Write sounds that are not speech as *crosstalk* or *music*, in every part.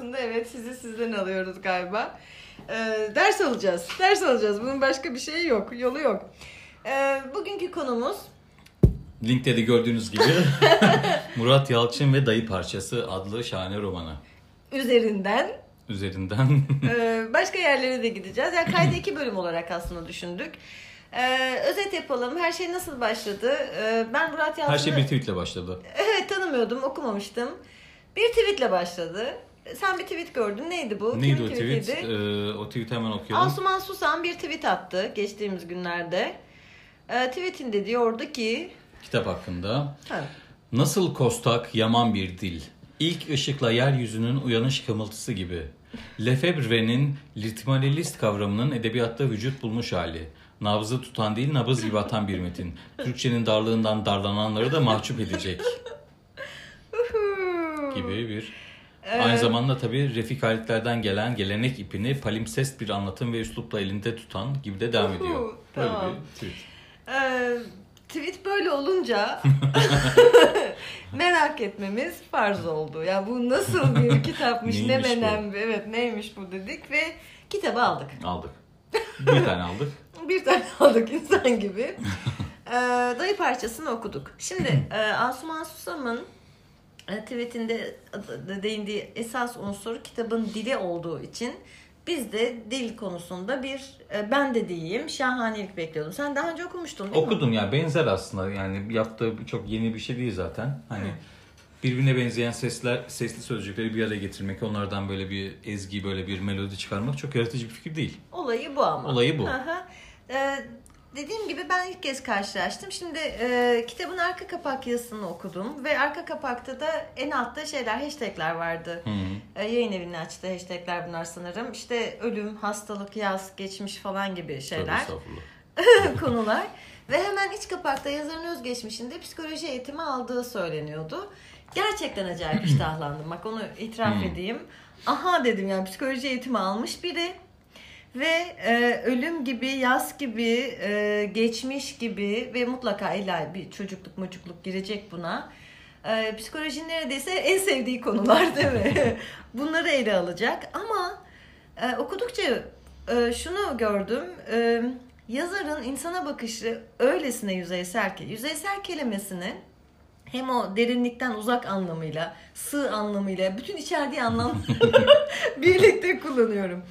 konusunda evet sizi sizden alıyoruz galiba. Ee, ders alacağız, ders alacağız. Bunun başka bir şeyi yok, yolu yok. Ee, bugünkü konumuz Linkte de gördüğünüz gibi *laughs* Murat Yalçın ve Dayı Parçası adlı şahane romanı üzerinden üzerinden e, başka yerlere de gideceğiz. Yani kaydı iki bölüm olarak aslında düşündük. Ee, özet yapalım. Her şey nasıl başladı? Ee, ben Murat Yalçın'ı... her şey bir tweetle başladı. Evet tanımıyordum, okumamıştım. Bir tweetle başladı. Sen bir tweet gördün. Neydi bu? Neydi Kimin o tweet? Ee, o tweet'i hemen okuyalım. Asuman Susan bir tweet attı geçtiğimiz günlerde. Ee, tweetinde diyordu ki... Kitap hakkında. Ha, Nasıl kostak yaman bir dil. İlk ışıkla yeryüzünün uyanış kımıltısı gibi. Lefebvre'nin litmalelist kavramının edebiyatta vücut bulmuş hali. Nabzı tutan değil nabız gibi atan bir metin. Türkçenin darlığından darlananları da mahcup edecek *laughs* gibi bir Aynı zamanda tabii Refik Halitler'den gelen gelenek ipini palimpsest bir anlatım ve üslupla elinde tutan gibi de devam ediyor. Uhu, Böyle tamam. bir tweet. Ee, tweet böyle olunca *laughs* merak etmemiz farz oldu. Ya bu nasıl bir *laughs* kitapmış, ne menem, evet neymiş bu dedik ve kitabı aldık. Aldık. Bir tane aldık. *laughs* Bir tane aldık insan gibi. Ee, dayı parçasını okuduk. Şimdi e, Asuman Susam'ın tweetinde de değindiği esas unsur kitabın dili olduğu için biz de dil konusunda bir e, ben de diyeyim şahanelik bekliyordum. Sen daha önce okumuştun değil mi? Okudum ya benzer aslında yani yaptığı çok yeni bir şey değil zaten. Hani birbirine benzeyen sesler, sesli sözcükleri bir araya getirmek, onlardan böyle bir ezgi, böyle bir melodi çıkarmak çok yaratıcı bir fikir değil. Olayı bu ama. Olayı bu. Aha. Ee, dediğim gibi ben ilk kez karşılaştım. Şimdi e, kitabın arka kapak yazısını okudum ve arka kapakta da en altta şeyler, hashtagler vardı. Hı. E, yayın evinin açtığı hashtagler bunlar sanırım. İşte ölüm, hastalık, yaz, geçmiş falan gibi şeyler, *laughs* konular. Ve hemen iç kapakta yazarın özgeçmişinde psikoloji eğitimi aldığı söyleniyordu. Gerçekten acayip iştahlandım. Bak onu itiraf Hmm. edeyim. Aha dedim yani psikoloji eğitimi almış biri. Ve e, ölüm gibi, yaz gibi, e, geçmiş gibi ve mutlaka illa bir çocukluk mocukluk girecek buna. E, psikolojinin neredeyse en sevdiği konular değil mi? *laughs* Bunları ele alacak ama e, okudukça e, şunu gördüm. E, yazarın insana bakışı öylesine yüzeysel ki, yüzeysel kelimesini hem o derinlikten uzak anlamıyla, sığ anlamıyla, bütün içerdiği anlamlarla *laughs* *laughs* birlikte kullanıyorum.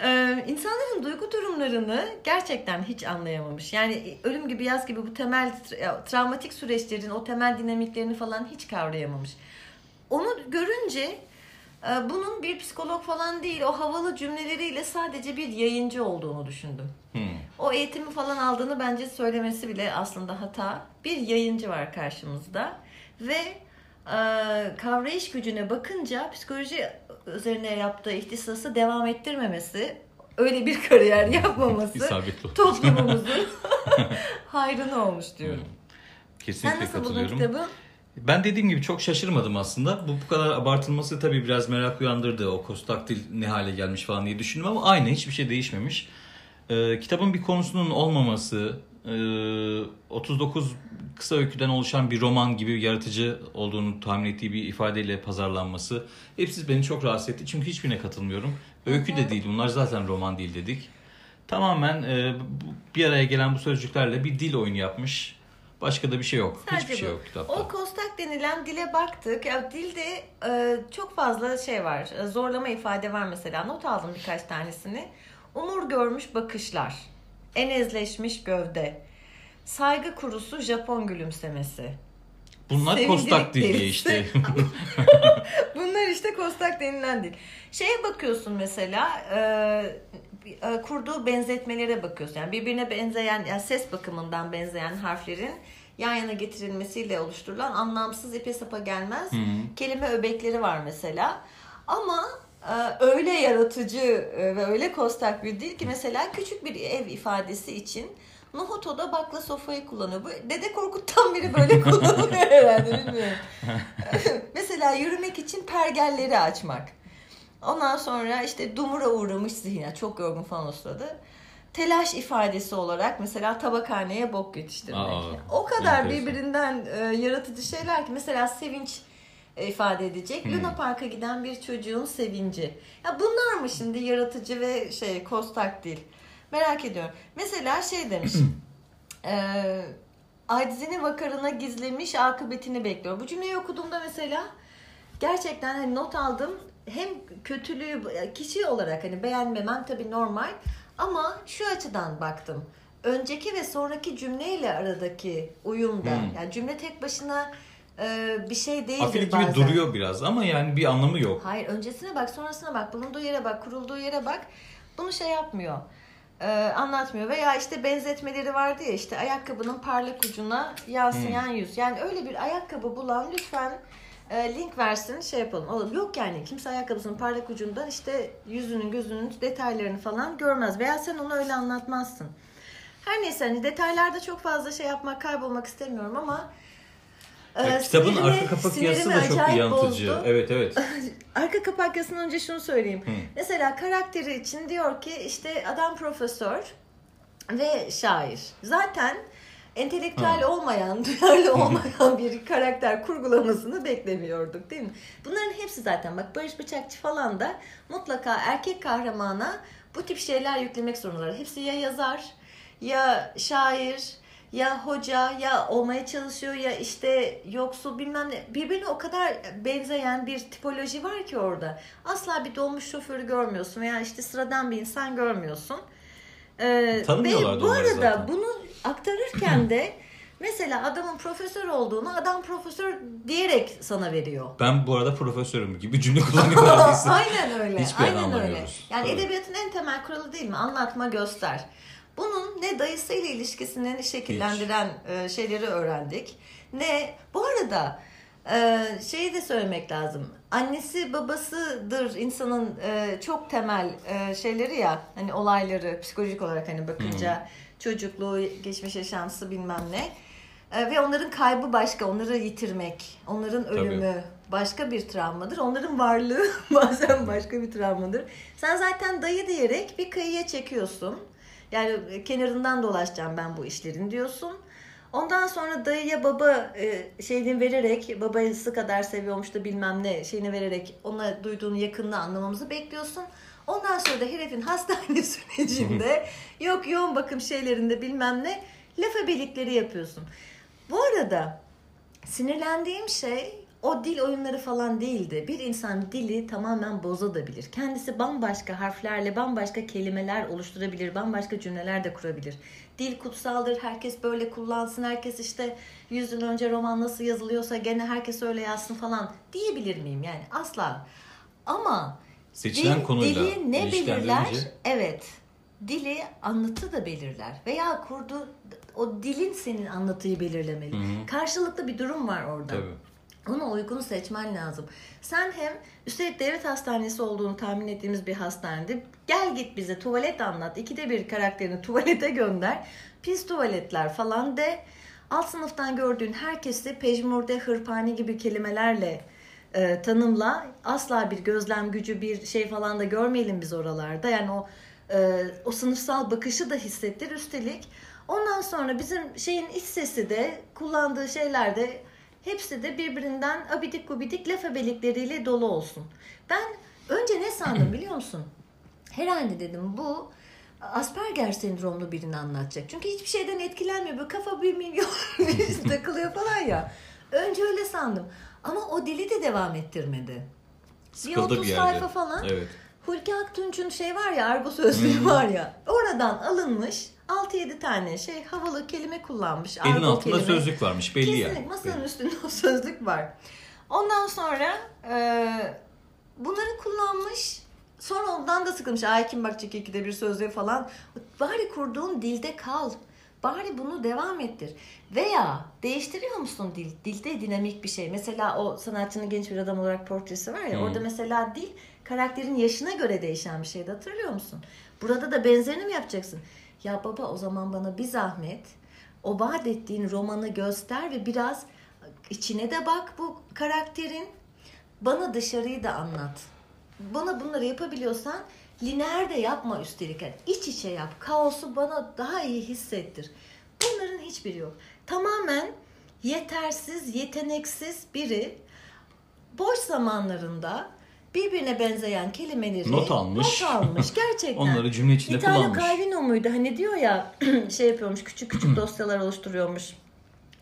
Ee, insanların duygu durumlarını gerçekten hiç anlayamamış. Yani ölüm gibi yaz gibi bu temel tra- travmatik süreçlerin o temel dinamiklerini falan hiç kavrayamamış. Onu görünce e, bunun bir psikolog falan değil o havalı cümleleriyle sadece bir yayıncı olduğunu düşündüm. Hı. O eğitimi falan aldığını bence söylemesi bile aslında hata. Bir yayıncı var karşımızda ve e, kavrayış gücüne bakınca psikoloji üzerine yaptığı ihtisası devam ettirmemesi, öyle bir kariyer *laughs* yapmaması toplumumuzun *laughs* hayrına olmuş diyorum. Sen Kesinlikle nasıl buldun katılıyorum. kitabı? Ben dediğim gibi çok şaşırmadım aslında. Bu bu kadar abartılması tabii biraz merak uyandırdı. O kostaktil ne hale gelmiş falan diye düşündüm ama aynı hiçbir şey değişmemiş. Ee, kitabın bir konusunun olmaması, 39 kısa öyküden oluşan bir roman gibi yaratıcı olduğunu tahmin ettiği bir ifadeyle pazarlanması hepsi beni çok rahatsız etti. Çünkü hiçbirine katılmıyorum. Öykü de değil bunlar zaten roman değil dedik. Tamamen e, bir araya gelen bu sözcüklerle bir dil oyunu yapmış. Başka da bir şey yok. Sadece Hiçbir şey yok kitapta. O kostak denilen dile baktık. Ya dilde e, çok fazla şey var. E, Zorlama ifade var mesela. Not aldım birkaç tanesini. Umur görmüş bakışlar. Enezleşmiş gövde. Saygı kurusu Japon gülümsemesi. Bunlar Sevindirik kostak dil diye delisi. işte. *laughs* Bunlar işte kostak denilen dil. Şeye bakıyorsun mesela e, e, kurduğu benzetmelere bakıyorsun. Yani birbirine benzeyen, yani ses bakımından benzeyen harflerin yan yana getirilmesiyle oluşturulan anlamsız ipe sapa gelmez kelime öbekleri var mesela. Ama öyle yaratıcı e, ve öyle kostak bir dil ki mesela küçük bir ev ifadesi için Nohuto'da bakla sofayı kullanıyor. Bu Dede Korkut'tan biri böyle *laughs* kullanıyor herhalde bilmiyorum. *laughs* Mesela yürümek için pergelleri açmak. Ondan sonra işte dumura uğramış zihne. Çok yorgun falan o sırada. telaş ifadesi olarak mesela tabakhaneye bok yetiştirmek. Aa, o kadar enteresan. birbirinden e, yaratıcı şeyler ki mesela sevinç ifade edecek. Hmm. Luna Park'a giden bir çocuğun sevinci. Ya bunlar mı şimdi yaratıcı ve şey kostak değil? Merak ediyorum. Mesela şey demiş. *clears throat* e, Aczini vakarına gizlemiş akıbetini bekliyor. Bu cümleyi okuduğumda mesela gerçekten hani not aldım. Hem kötülüğü kişi olarak hani beğenmemem tabii normal ama şu açıdan baktım. Önceki ve sonraki cümleyle aradaki uyumda. Hmm. Yani cümle tek başına e, bir şey değildir Afilik bazen. gibi duruyor biraz ama yani bir anlamı yok. Hayır öncesine bak sonrasına bak. Bulunduğu yere bak kurulduğu yere bak. Bunu şey yapmıyor. Ee, anlatmıyor. Veya işte benzetmeleri vardı ya işte ayakkabının parlak ucuna yansıyan yüz. Yani öyle bir ayakkabı bulan lütfen e, link versin şey yapalım. Oğlum yok yani kimse ayakkabısının parlak ucundan işte yüzünün gözünün detaylarını falan görmez. Veya sen onu öyle anlatmazsın. Her neyse hani detaylarda çok fazla şey yapmak kaybolmak istemiyorum ama Ya e, kitabın sinirimi- arka kapak yazısı da çok yanıltıcı. bozdu. Evet evet. *laughs* Arka kapak yazısından önce şunu söyleyeyim. Hı. Mesela karakteri için diyor ki işte adam profesör ve şair. Zaten entelektüel Hı. olmayan, *laughs* duyarlı olmayan bir karakter kurgulamasını beklemiyorduk değil mi? Bunların hepsi zaten bak Barış Bıçakçı falan da mutlaka erkek kahramana bu tip şeyler yüklemek zorundalar. Hepsi ya yazar, ya şair, ya hoca, ya olmaya çalışıyor ya işte yoksul bilmem ne. Birbirine o kadar benzeyen bir tipoloji var ki orada. Asla bir dolmuş şoförü görmüyorsun veya işte sıradan bir insan görmüyorsun. Ee, Tanımıyorlar ve bu arada zaten. bunu aktarırken de mesela adamın profesör olduğunu adam profesör diyerek sana veriyor. Ben bu arada profesörüm gibi cümle kullanıyorlar *laughs* biz. Aynen öyle. Hiçbir Aynen öyle. Yani Tabii. edebiyatın en temel kuralı değil mi? Anlatma göster. Bunun ne dayısıyla ilişkisini şekillendiren e, şeyleri öğrendik. Ne bu arada e, şeyi de söylemek lazım. Annesi babasıdır insanın e, çok temel şeyleri ya hani olayları psikolojik olarak hani bakınca çocukluğu, geçmiş yaşantısı bilmem ne. Ve onların kaybı başka, onları yitirmek, onların ölümü başka bir travmadır. Onların varlığı *laughs* bazen başka bir travmadır. Sen zaten dayı diyerek bir kıyıya çekiyorsun. Yani kenarından dolaşacağım ben bu işlerin diyorsun. Ondan sonra dayıya baba e, şeyini vererek, babayısı kadar seviyormuş da bilmem ne şeyini vererek ona duyduğun yakınlığı anlamamızı bekliyorsun. Ondan sonra da herifin *laughs* hastane sürecinde *laughs* yok yoğun bakım şeylerinde bilmem ne laf ebelikleri yapıyorsun. Bu arada sinirlendiğim şey o dil oyunları falan değildi. Bir insan dili tamamen bozabilir. Kendisi bambaşka harflerle bambaşka kelimeler oluşturabilir, bambaşka cümleler de kurabilir. Dil kutsaldır, herkes böyle kullansın, herkes işte 100 yıl önce roman nasıl yazılıyorsa gene herkes öyle yazsın falan diyebilir miyim? Yani asla. Ama Seçilen dil, konuyla dili ne belirler? Evet. Dili anlatı da belirler. Veya kurdu o dilin senin anlatıyı belirlemeli. Hı hı. Karşılıklı bir durum var orada. Tabii. Ona uygun seçmen lazım. Sen hem üstelik devlet hastanesi olduğunu tahmin ettiğimiz bir hastanede gel git bize tuvalet anlat. İkide bir karakterini tuvalete gönder. Pis tuvaletler falan de. Alt sınıftan gördüğün herkesi pejmurde, hırpani gibi kelimelerle e, tanımla. Asla bir gözlem gücü, bir şey falan da görmeyelim biz oralarda. Yani o e, o sınıfsal bakışı da hissettir. Üstelik ondan sonra bizim şeyin iç sesi de kullandığı şeyler de hepsi de birbirinden abidik gubidik laf ebelikleriyle dolu olsun. Ben önce ne sandım *clears throat* biliyor musun? Herhalde dedim bu Asperger sendromlu birini anlatacak. Çünkü hiçbir şeyden etkilenmiyor. Böyle kafa bir milyon *laughs* *laughs* takılıyor falan ya. Önce öyle sandım. Ama o dili de devam ettirmedi. Sıkıldı bir bir 30 yerde. sayfa falan. Evet. Hulki Aktunç'un şey var ya argo sözlüğü var ya. Oradan alınmış 6-7 tane şey havalı kelime kullanmış. Elin altında kelime. sözlük varmış belli Kesinlikle yani. masanın Belli. üstünde o sözlük var. Ondan sonra e, bunları kullanmış. Sonra ondan da sıkılmış. Ay kim bakacak ikide bir sözlüğe falan. Bari kurduğun dilde kal. Bari bunu devam ettir. Veya değiştiriyor musun dil? Dilde dinamik bir şey. Mesela o sanatçının genç bir adam olarak portresi var ya. Hmm. Orada mesela dil karakterin yaşına göre değişen bir şeydi. Hatırlıyor musun? Burada da benzerini mi yapacaksın? Ya baba o zaman bana bir zahmet o vaat ettiğin romanı göster ve biraz içine de bak bu karakterin. Bana dışarıyı da anlat. Bana bunları yapabiliyorsan Lineer de yapma üstelik. Yani iç içe yap. Kaosu bana daha iyi hissettir. Bunların hiçbiri yok. Tamamen yetersiz, yeteneksiz biri boş zamanlarında birbirine benzeyen kelimeleri Not almış. Not almış *laughs* gerçekten. Onları cümle içinde İtalya kullanmış. Calvino muydu? Hani diyor ya *clears throat* şey yapıyormuş küçük küçük *clears throat* dosyalar oluşturuyormuş.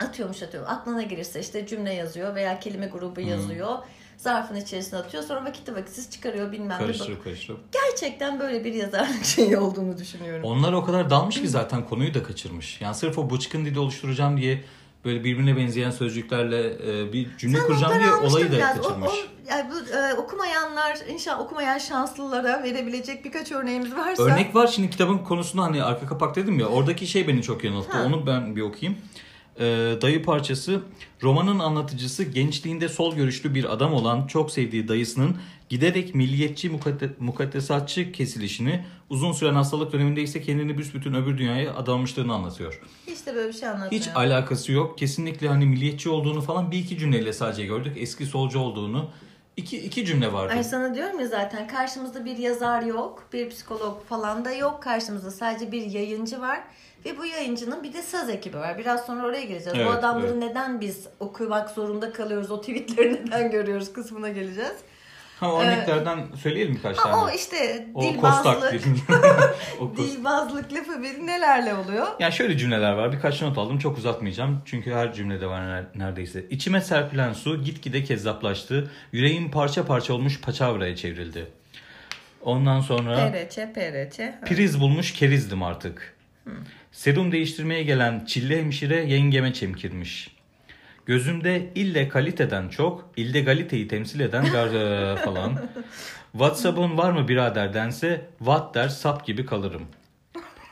Atıyormuş atıyor. Aklına gelirse işte cümle yazıyor veya kelime grubu yazıyor. Zarfın içerisine atıyor. Sonra vakitli vakitsiz çıkarıyor bilmem ne. Karıştırıp karıştırıp. Gerçekten böyle bir yazarlık *laughs* şeyi olduğunu düşünüyorum. Onlar o kadar dalmış ki zaten konuyu da kaçırmış. Yani sırf o bıçkın dili oluşturacağım diye böyle birbirine benzeyen sözcüklerle e, bir cümle Sen kuracağım diye olayı da biraz. O- kaçırmış. o- yani bu, e, okumayanlar, inşallah okumayan şanslılara verebilecek birkaç örneğimiz varsa. Örnek var şimdi kitabın konusunda hani arka kapak dedim ya oradaki şey beni çok yanılttı. Ha. Onu ben bir okuyayım. Ee, dayı parçası romanın anlatıcısı gençliğinde sol görüşlü bir adam olan çok sevdiği dayısının giderek milliyetçi mukaddesatçı kesilişini uzun süren hastalık döneminde ise kendini büsbütün öbür dünyaya adamışlığını anlatıyor. Hiç de böyle bir şey anlatmıyor. Hiç alakası yok. Kesinlikle hani milliyetçi olduğunu falan bir iki cümleyle sadece gördük. Eski solcu olduğunu. İki, iki cümle vardı. Ay sana diyorum ya zaten karşımızda bir yazar yok, bir psikolog falan da yok. Karşımızda sadece bir yayıncı var. Ve bu yayıncının bir de saz ekibi var. Biraz sonra oraya geleceğiz. Evet, bu adamları evet. neden biz okumak zorunda kalıyoruz, o tweetleri *laughs* neden görüyoruz kısmına geleceğiz. Ha, örneklerden söyleyelim birkaç Ha, tane. o işte O dilbazlık, *laughs* *laughs* o dilbazlık lafı bir nelerle oluyor? Yani şöyle cümleler var. Birkaç not aldım. Çok uzatmayacağım. Çünkü her cümlede var ner- neredeyse. İçime serpilen su gitgide kezzaplaştı. Yüreğim parça parça olmuş paçavraya çevrildi. Ondan sonra Pereçe, pereçe. Priz bulmuş kerizdim artık. Serum değiştirmeye gelen çilli hemşire yengeme çemkirmiş. Gözümde ille kaliteden çok, illegaliteyi temsil eden gar *laughs* falan. Whatsapp'ın var mı birader dense, what der sap gibi kalırım.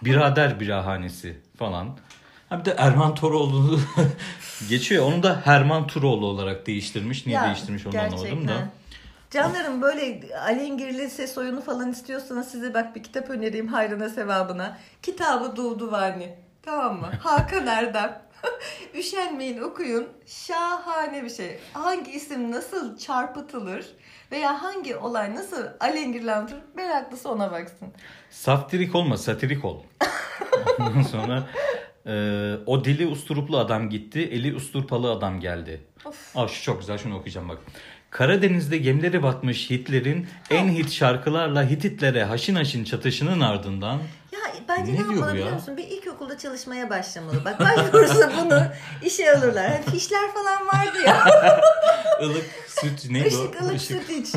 Birader birahanesi falan. Ha bir de Erman Toroğlu *laughs* geçiyor. Onu da Herman Turoğlu olarak değiştirmiş. Niye Ya, değiştirmiş onu anlamadım da. gerçekten. Canlarım böyle alengirli ses oyunu falan istiyorsanız size bak bir kitap önereyim hayrına sevabına. Kitabı Duvduvani. Tamam mı? *laughs* Hakan Erdem. *laughs* Üşenmeyin okuyun. Şahane bir şey. Hangi isim nasıl çarpıtılır veya hangi olay nasıl alengirlendir meraklısı ona baksın. Saftirik olma, satirik ol. *laughs* Ondan sonra e, o dili usturuplu adam gitti, eli usturpalı adam geldi. Of. Aa, şu çok güzel, şunu okuyacağım bak. Karadeniz'de gemileri batmış Hitler'in en hit şarkılarla Hititlere haşin haşin çatışının ardından Ya bence Ne ne, yapmalı ya? biliyor musun? Bir ilkokulda çalışmaya başlamalı. Bak başvurursa bunu işe alırlar. Hani fişler falan vardı ya. *laughs* ılık süt neydi o? Işık ılık Işık. süt iç.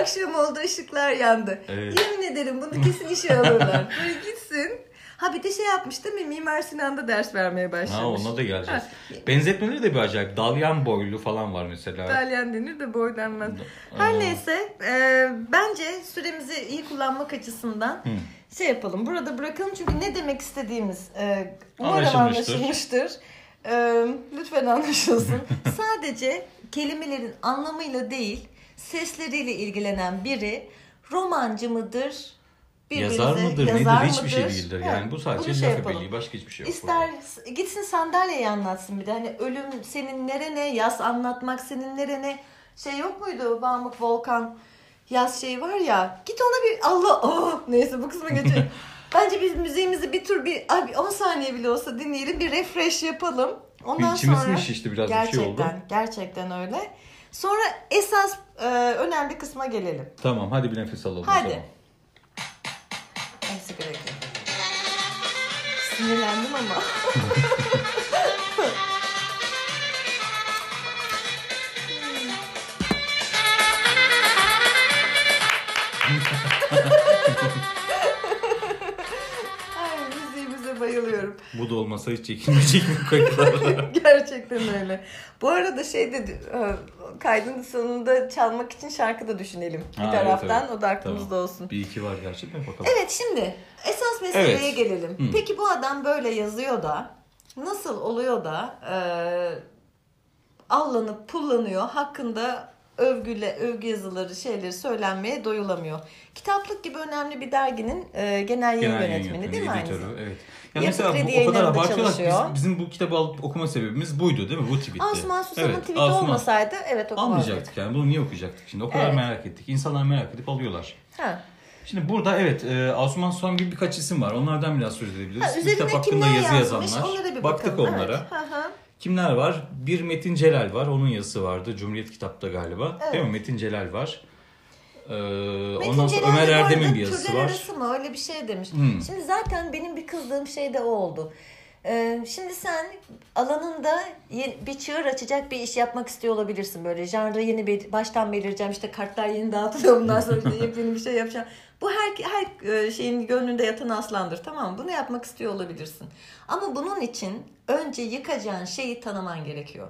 Akşam oldu ışıklar yandı. Evet. Yemin ederim bunu kesin işe alırlar. Böyle gitsin. Ha bir de şey yapmış değil mi? Mimar Sinan'da ders vermeye başlamış. Ha ona da geleceğiz. Ha, Benzetmeleri de bir acayip. Dalyan boylu falan var mesela. İtalyan denir de boy denmez. Her Aa. neyse e, bence süremizi iyi kullanmak açısından şey yapalım. Burada bırakalım çünkü ne demek istediğimiz e, umarım Anlaşılmıştır. anlaşılmıştır. E, lütfen anlaşılsın. *laughs* Sadece kelimelerin anlamıyla değil sesleriyle ilgilenen biri romancı mıdır? birbirinize Yazar mıdır yazar nedir hiçbir şey mıdır? değildir. Evet, Yani bu sadece şey laf ebeliği başka hiçbir şey yok. İster gitsin sandalyeyi anlatsın bir de. Hani ölüm senin nerene, yaz anlatmak senin nerene. Şey yok muydu Bamuk Volkan yaz şey var ya. Git ona bir Allah oh neyse bu kısma geçelim. *laughs* Bence biz müziğimizi bir tur bir abi 10 saniye bile olsa dinleyelim bir refresh yapalım. Ondan İçimiz sonra mi şişti biraz bir şey gerçekten oldu. gerçekten öyle. Sonra esas e, önemli kısma gelelim. Tamam hadi bir nefes alalım Hadi. sigara yakayım. Sinirlendim ama. *laughs* bayılıyorum. *laughs* Bu da olmasa hiç çekilmeyecek mi kayıtlar? *laughs* Gerçekten öyle. Bu arada şey dedi, e, kaydın sonunda çalmak için şarkı da düşünelim. Bir Ha, evet, taraftan evet. o da aklımızda Tamam. olsun. bir iki var gerçekten bakalım. Evet şimdi esas meseleye Evet. gelelim. Hı. Peki bu adam böyle yazıyor da nasıl oluyor da e, allanıp pullanıyor hakkında övgüle övgü yazıları şeyleri söylenmeye doyulamıyor. Kitaplık gibi önemli bir derginin e, genel yayın Genel yayın yönetmeni değil mi editörü? Evet. Ya Yapı mesela bu, o kadar abartıyorlar biz- bizim bu kitabı alıp okuma sebebimiz buydu değil mi? Bu tweetti. Asuman Susam'ın Evet, tweet'i Asuman. olmasaydı evet okumazdık. Almayacaktık yani. Bunu niye okuyacaktık şimdi? O kadar Evet. merak ettik. İnsanlar merak edip alıyorlar. Ha. Şimdi burada evet e, Asuman Susan gibi birkaç isim var. Onlardan biraz söz edebiliriz. Ha, üzerine kitap hakkında yazı yazmış yazanlar. onlara bir Baktık bakalım. onlara. Evet. Hı hı. Kimler var? Bir Metin Celal var. Onun yazısı vardı. Cumhuriyet kitapta galiba. Evet. Değil mi? Metin Celal var. Ee, Metin ondan sonra Ömer Erdem'in bir yazısı türler var. arası mı öyle bir şey demiş. Hmm. Şimdi zaten benim bir kızdığım şey de o oldu. Ee, şimdi sen alanında bir çığır açacak bir iş yapmak istiyor olabilirsin. Böyle janrı yeni bir baştan belirleyeceğim işte kartlar yeni dağıtılıyor bundan sonra yepyeni bir şey yapacağım. Bu her, her e, şeyin gönlünde yatan aslandır tamam mı? Bunu yapmak istiyor olabilirsin. Ama bunun için önce yıkacağın şeyi tanıman gerekiyor.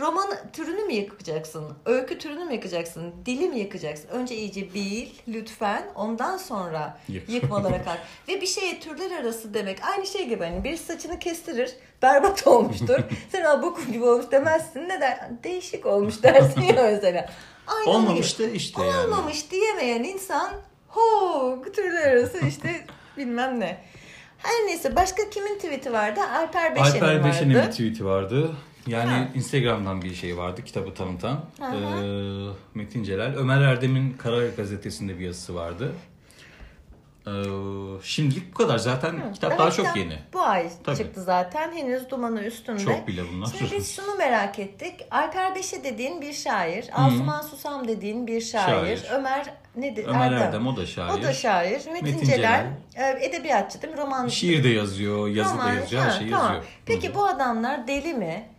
Roman türünü mü yıkacaksın? Öykü türünü mü yıkacaksın? Dili mi yıkacaksın? Önce iyice bil lütfen. Ondan sonra Yık. yıkmalara kalk. *laughs* Ve bir şeye türler arası demek. Aynı şey gibi hani bir saçını kestirir. Berbat *laughs* olmuştur. Sen al bokum gibi olmuş demezsin. Ne der? Değişik olmuş *laughs* dersin ya mesela. Aynen Olmamış gibi. da işte yani. Olmamış diyemeyen insan ho türler arası işte bilmem ne. Her neyse başka kimin tweet'i vardı? Alper Beşen'in Alper vardı. Beşen'in bir tweet'i vardı. Yani Ha. Instagram'dan bir şey vardı kitabı tanıtan. Ee, Metin Celal. Ömer Erdem'in Kara Gazetesi'nde bir yazısı vardı. Ee, şimdilik bu kadar. Zaten kitap daha çok kitap yeni. Bu ay Tabii. çıktı zaten. Henüz dumanı üstünde. Çok bile bunlar. Şimdi biz *laughs* şunu merak ettik. Alper Beşe dediğin bir şair. Asuman Susam dediğin bir şair. Şair. Ömer nedir? Ömer Erdem o da şair. O da şair. Metin, Metin Celal, e, edebiyatçı değil mi? Roman. Şiir de yazıyor, yazı da roman- yazıyor, Ha, her şeyi tamam. yazıyor. Peki Hı. bu adamlar deli mi?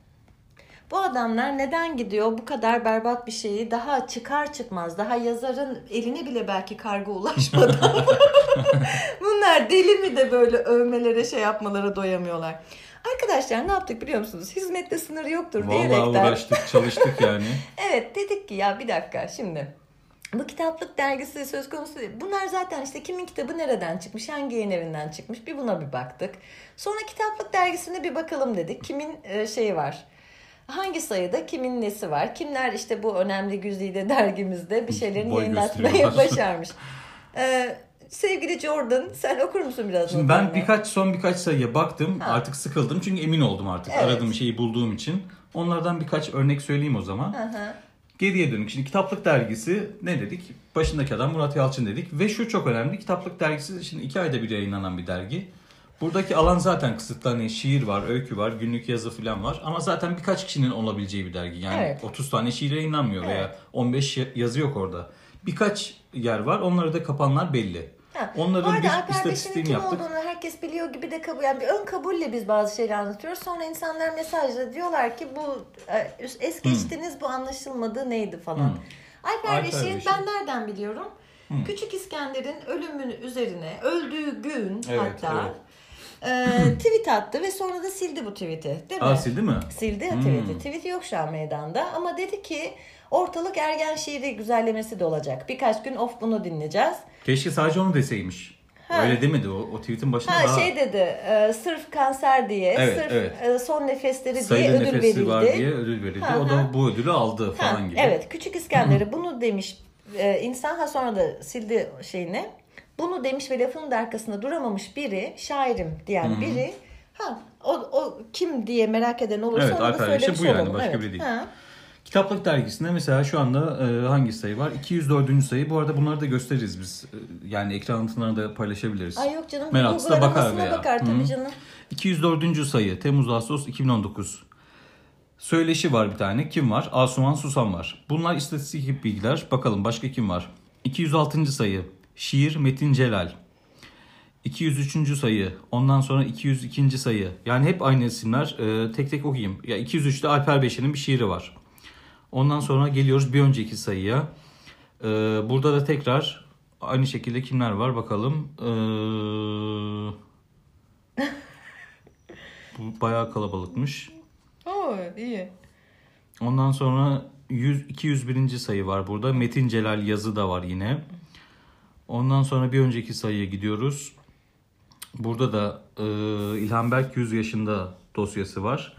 Bu adamlar neden gidiyor bu kadar berbat bir şeyi daha çıkar çıkmaz daha yazarın eline bile belki kargo ulaşmadan *laughs* bunlar deli mi de böyle övmelere şey yapmalara doyamıyorlar. Arkadaşlar ne yaptık biliyor musunuz? Hizmette sınır yoktur Vallahi diyerekten. uğraştık, çalıştık *laughs* yani. Evet dedik ki ya bir dakika şimdi. Bu kitaplık dergisi söz konusu değil. Bunlar zaten işte kimin kitabı nereden çıkmış, hangi yayın evinden çıkmış bir buna bir baktık. Sonra kitaplık dergisine bir bakalım dedik. Kimin e, şeyi var? Hangi sayıda kimin nesi var? Kimler işte bu önemli güzide dergimizde bir şeylerin Boy yayınlatmayı *laughs* başarmış. Ee, sevgili Jordan sen okur musun biraz? Şimdi ben notlarını? birkaç son birkaç sayıya baktım. Ha. Artık sıkıldım çünkü emin oldum artık Evet. aradığım şeyi bulduğum için. Onlardan birkaç örnek söyleyeyim o zaman. Hı hı. Geriye dönük. Şimdi Kitaplık Dergisi ne dedik? Başındaki adam Murat Yalçın dedik. Ve şu çok önemli. Kitaplık Dergisi şimdi iki ayda bir yayınlanan bir dergi. Buradaki alan zaten kısıtlı. Hani şiir var, öykü var, günlük yazı falan var. Ama zaten birkaç kişinin olabileceği bir dergi. Yani Evet. 30 tane şiir yayınlanmıyor veya 15 ya- yazı yok orada. Birkaç yer var. Onları da kapanlar belli. Ha, Onların bu arada bir istatistiğini kim yaptık. olduğunu herkes biliyor gibi de kabul yani bir ön kabulle biz bazı şeyleri anlatıyoruz. Sonra insanlar mesajla diyorlar ki bu e, es geçtiniz bu anlaşılmadı neydi falan. Hmm. Alper, Alper Beşer'i Beşer. ben nereden biliyorum? Hmm. Küçük İskender'in ölümünün üzerine öldüğü gün Evet, hatta e, *clears throat* tweet attı ve sonra da sildi bu tweet'i değil mi? Aa sildi mi? Sildi Hmm. tweet'i. Tweet'i yok şu an meydanda ama dedi ki ortalık ergen şiiri güzellemesi de olacak. Birkaç gün of bunu dinleyeceğiz. Keşke sadece onu deseymiş. Ha. Öyle demedi o, o tweet'in başında Ha daha şey dedi e, sırf kanser diye Evet, sırf evet. e, son nefesleri diye sayılı ödül nefesi verildi. var diye ödül verildi. Ha, o da bu ödülü aldı Ha, falan gibi. Evet küçük İskender'e bunu demiş e, insan ha sonra da sildi şeyini. Bunu demiş ve lafının da arkasında duramamış biri şairim diyen biri ha o, o kim diye merak eden olursa Evet, onu da Alper söylemiş Beşe bu yani, olalım. başka Evet. biri değil. Ha. Kitaplık dergisinde mesela şu anda e, hangi sayı var? 204. sayı. Bu arada bunları da gösteririz biz. E, yani ekran anlatılarını da paylaşabiliriz. Ay yok canım Meraklısı bakar veya. bakar tabii canım. 204. sayı Temmuz-Ağustos 2019. Söyleşi var bir tane. Kim var? Asuman Susam var. Bunlar istatistik bilgiler. Bakalım başka kim var? 206. sayı Şiir Metin Celal. 203. sayı. Ondan sonra 202. sayı. Yani hep aynı isimler. Ee, tek tek okuyayım. Ya 203'te Alper Beşer'in bir şiiri var. Ondan sonra geliyoruz bir önceki sayıya. Ee, burada da tekrar aynı şekilde kimler var bakalım. Ee, bu bayağı kalabalıkmış. Oo, iyi. Ondan sonra 100, 201. sayı var burada. Metin Celal yazı da var yine. Ondan sonra bir önceki sayıya gidiyoruz. Burada da e, İlhan Berk 100 yaşında dosyası var.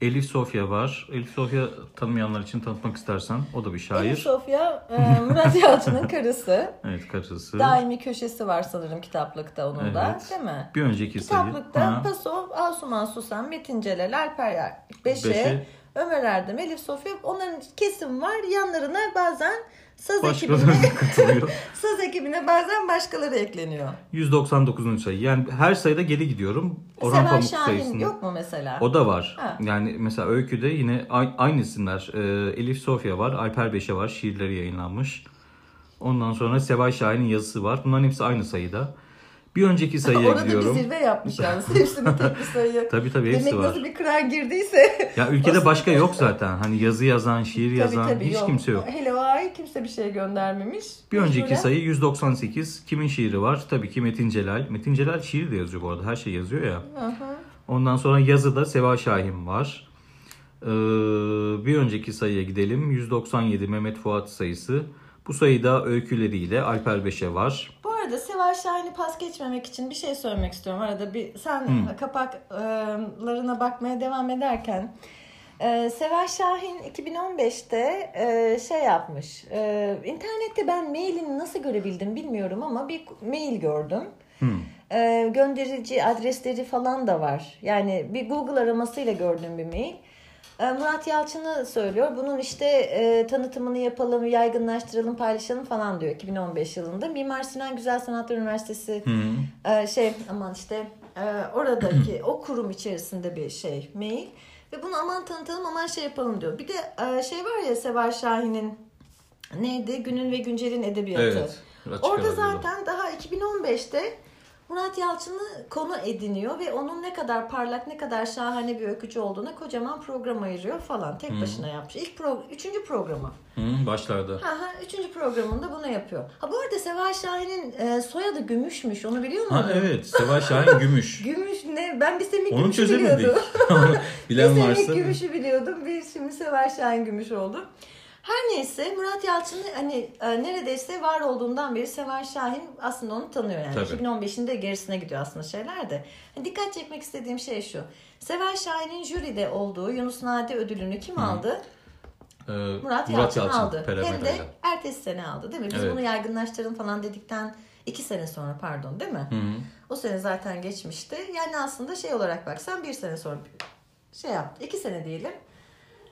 Elif Sofya var. Elif Sofya tanımayanlar için tanıtmak istersen o da bir şair. Elif Sofya e, Murat *laughs* Yalçın'ın karısı. Evet karısı. Daimi köşesi var sanırım kitaplıkta onun da Evet. değil mi? Bir önceki sayı. Kitaplıkta Paso, Asuman Susan, Metin Celal, Alper Beşe, Beşe. Ömer Erdem, Elif Sofya onların kesim var. Yanlarına bazen Saz ekibine, Başkaları *laughs* da katılıyor. saz ekibine bazen başkaları ekleniyor. 199. sayı. Yani her sayıda geri gidiyorum. Orhan Seval Pamuk Şahin sayısında. yok mu mesela? O da var. Ha. Yani mesela Öykü'de yine aynı isimler. Ee, Elif Sofya var, Alper Beşe var. Şiirleri yayınlanmış. Ondan sonra Seval Şahin'in yazısı var. Bunların hepsi aynı sayıda. Bir önceki sayıya Orada gidiyorum. bir zirve yapmış yalnız. Hepsini tek bir sayı. *laughs* Tabii tabii hepsi Demek var. nasıl bir kıran girdiyse. Ya ülkede *laughs* başka yok zaten. Hani yazı yazan, şiir tabii yazan tabii hiç kimse yok. Hele o ay kimse bir şey göndermemiş. Bir önceki Mecburen- sayı 198. Kimin şiiri var? Tabii ki Metin Celal. Metin Celal şiir de yazıyor bu arada. Her şey yazıyor ya. Hı. Ondan sonra yazıda Seva Şahin var. Ee, bir önceki sayıya gidelim. 197 Mehmet Fuat sayısı. Bu sayıda öyküleriyle Alper Beşe var. Bu arada Seval Şahin'i pas geçmemek için bir şey söylemek istiyorum. Arada bir sen Hı. kapaklarına bakmaya devam ederken e, Seval Şahin 2015'te e, şey yapmış. E, internette ben mailini nasıl görebildim bilmiyorum ama bir mail gördüm. E, gönderici adresleri falan da var. Yani bir Google aramasıyla gördüğüm bir mail. E, Murat Yalçın'ı söylüyor. Bunun işte e, tanıtımını yapalım, yaygınlaştıralım, paylaşalım falan diyor 2015 yılında. Mimar Sinan Güzel Sanatlar Üniversitesi e, şey aman işte e, oradaki *clears throat* o kurum içerisinde bir şey mail. Ve bunu aman tanıtalım aman şey yapalım diyor. Bir de e, şey var ya Seval Şahin'in neydi? Günün ve Güncel'in edebiyatı. Evet. Orada zaten daha 2015'te Murat Yalçın'ı konu ediniyor ve onun ne kadar parlak, ne kadar şahane bir öykücü olduğuna kocaman program ayırıyor falan. Tek başına yapmış. İlk pro, üçüncü programı. Hı, başlarda. Ha ha, üçüncü programında bunu yapıyor. Ha bu arada Seval Şahin'in e, soyadı Gümüşmüş. Onu biliyor musun? Ha evet. Seva Şahin *laughs* Gümüş. Gümüş ne? Ben bir Semih Onu Gümüş'ü biliyordum. *laughs* bir Bilen Semih varsa. Gümüş'ü biliyordum. Bir şimdi Seval Şahin Gümüş oldu. Her neyse Murat Yalçın hani e, neredeyse var olduğundan beri Seval Şahin aslında onu tanıyor yani. Tabii. 2015'in de gerisine gidiyor aslında şeyler de. Hani dikkat çekmek istediğim şey şu. Seval Şahin'in jüride olduğu Yunus Nadi ödülünü kim aldı? Ee, Murat, Yalçın, aldı. Pera Hem de ertesi sene aldı değil mi? Biz Evet. bunu yaygınlaştıralım falan dedikten iki sene sonra pardon değil mi? Hı hı. O sene zaten geçmişti. Yani aslında şey olarak baksan bir sene sonra şey yaptı. iki sene diyelim.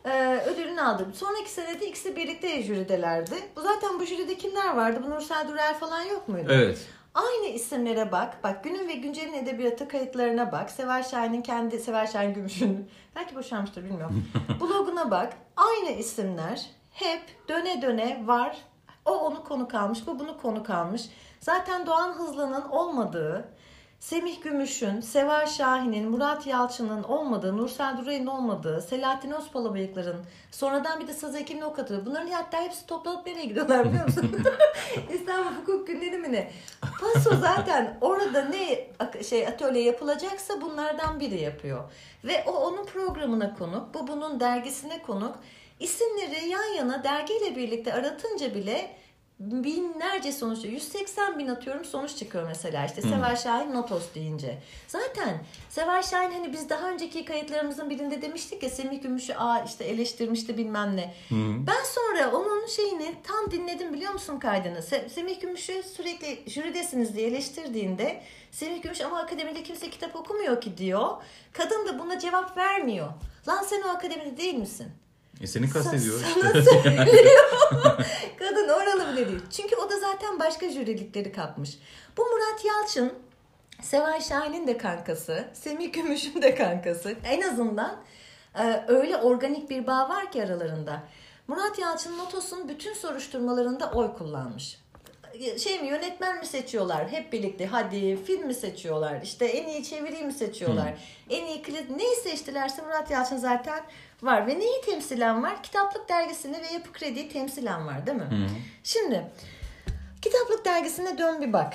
Ee, ödülünü aldı. Sonraki senede ikisi birlikte jüridelerdi. Bu zaten bu jüride kimler vardı? Bu Nursel Dürel falan yok muydu? Evet. Aynı isimlere bak. Bak günün ve güncelin edebiyatı kayıtlarına bak. Seval Şahin'in kendi, Seval Şahin Gümüş'ün *laughs* belki boşanmıştır bilmiyorum. *laughs* Bloguna bak. Aynı isimler hep döne döne var. O onu konuk almış, bu bunu konuk almış. Zaten Doğan Hızlı'nın olmadığı, Semih Gümüş'ün, Seval Şahin'in, Murat Yalçın'ın olmadığı, Nursel Duray'ın olmadığı, Selahattin Özpalabıyıkların, sonradan bir de Saz Ekim'le o katılıyor. Bunların hatta hepsi toplanıp nereye gidiyorlar biliyor musun? *laughs* İstanbul Hukuk Günleri mi ne? Paso zaten orada ne şey atölye yapılacaksa bunlardan biri yapıyor. Ve o onun programına konuk, bu bunun dergisine konuk. İsimleri yan yana dergiyle birlikte aratınca bile binlerce sonuç 180 bin atıyorum sonuç çıkıyor mesela işte Seval Şahin Notos deyince. Zaten Seval Şahin hani biz daha önceki kayıtlarımızın birinde demiştik ya Semih Gümüş'ü aa işte eleştirmişti bilmem ne. Ben sonra onun şeyini tam dinledim biliyor musun kaydını? Se- Semih Gümüş'ü sürekli jüridesiniz diye eleştirdiğinde Semih Gümüş ama akademide kimse kitap okumuyor ki diyor. Kadın da buna cevap vermiyor. Lan sen o akademide değil misin? E seni kastediyor Sa- işte. Sana söylüyor. *laughs* Kadın oralı bile değil. Çünkü o da zaten başka jürilikleri kapmış. Bu Murat Yalçın, Seval Şahin'in de kankası, Semih Gümüş'ün de kankası. En azından e, öyle organik bir bağ var ki aralarında. Murat Yalçın Notos'un bütün soruşturmalarında oy kullanmış. Şey mi yönetmen mi seçiyorlar hep birlikte hadi film mi seçiyorlar işte en iyi çeviriyi mi seçiyorlar en iyi klip neyi seçtilerse Murat Yalçın zaten var ve neyi temsilen var kitaplık dergisini ve yapı krediyi temsilen var değil mi? Hı. Şimdi kitaplık dergisine dön bir bak.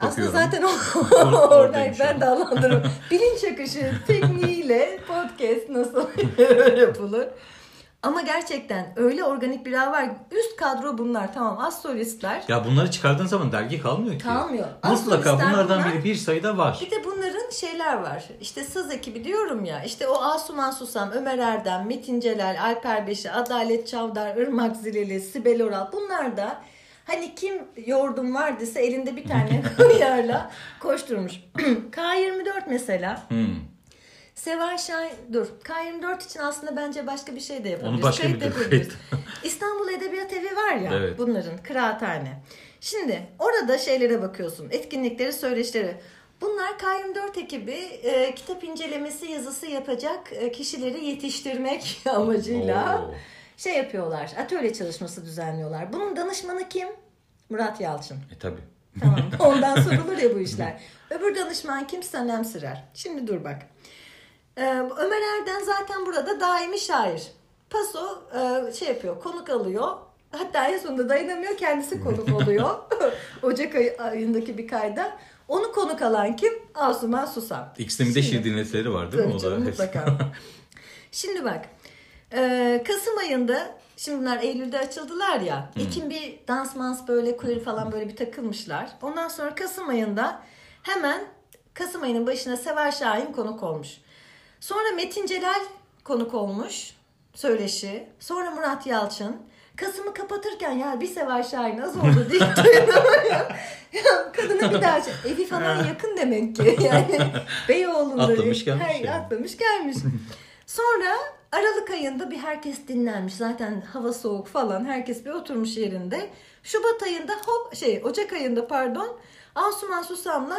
Aslında Bakıyorum. zaten o Or- oradayım *laughs* oradayım şu ben anlatırım. Bilinç akışı tekniğiyle podcast nasıl *laughs* yapılır. Ama gerçekten öyle organik bir ağ var. Üst kadro bunlar tamam az solistler. Ya bunları çıkardığın zaman dergi kalmıyor ki. Kalmıyor. Mutlaka bunlardan bunlar. biri bir sayıda var. Bir de bunların şeyler var. İşte saz ekibi diyorum ya. İşte o Asuman Susam, Ömer Erdem, Metin Celal, Alper Beşi, Adalet Çavdar, Irmak Zileli, Sibel Oral. Bunlar da hani kim yordum vardıysa elinde bir tane *laughs* *laughs* yarla koşturmuş. *clears throat* K24 mesela Hmm. Seval Şahin, dur. K24 için aslında bence başka bir şey de yapabiliriz. Onu başka Kayıt bir yapabiliriz. *laughs* İstanbul Edebiyat Evi var ya Evet. bunların kıraathane. Şimdi orada şeylere bakıyorsun. Etkinlikleri, söyleşileri. Bunlar K24 ekibi e, kitap incelemesi yazısı yapacak e, kişileri yetiştirmek *laughs* amacıyla Oo. şey yapıyorlar. Atölye çalışması düzenliyorlar. Bunun danışmanı kim? Murat Yalçın. E tabi. Tamam. Ondan *laughs* sorulur ya bu işler. Öbür danışman kim? Sanem Sırar. Şimdi dur bak. Ee, Ömer Erden zaten burada daimi şair. Paso e, şey yapıyor, konuk alıyor. Hatta en sonunda dayanamıyor, kendisi konuk *laughs* oluyor. *laughs* Ocak ayı- ayındaki bir kayda. Onu konuk alan kim? Asuman Susam. İkisinin de şiir dinletileri var değil mi? O da mutlaka. *laughs* Şimdi bak. e, Kasım ayında şimdi bunlar Eylül'de açıldılar ya. Ekim bir dans mans böyle queer falan böyle bir takılmışlar. Ondan sonra Kasım ayında hemen Kasım ayının başına Sever Şahin konuk olmuş. Sonra Metin Celal konuk olmuş. Söyleşi. Sonra Murat Yalçın. Kasım'ı kapatırken ya bir Sever Şahin az oldu deyip dayanamıyor. ya kadına bir daha evi falan yakın demek ki. *laughs* Yani Beyoğlu'nda. Atlamış gelmiş Her- yani. Atlamış gelmiş. *laughs* Sonra Aralık ayında bir herkes dinlenmiş. Zaten hava soğuk falan. Herkes bir oturmuş yerinde. Şubat ayında hop şey Ocak ayında pardon Asuman Susam'la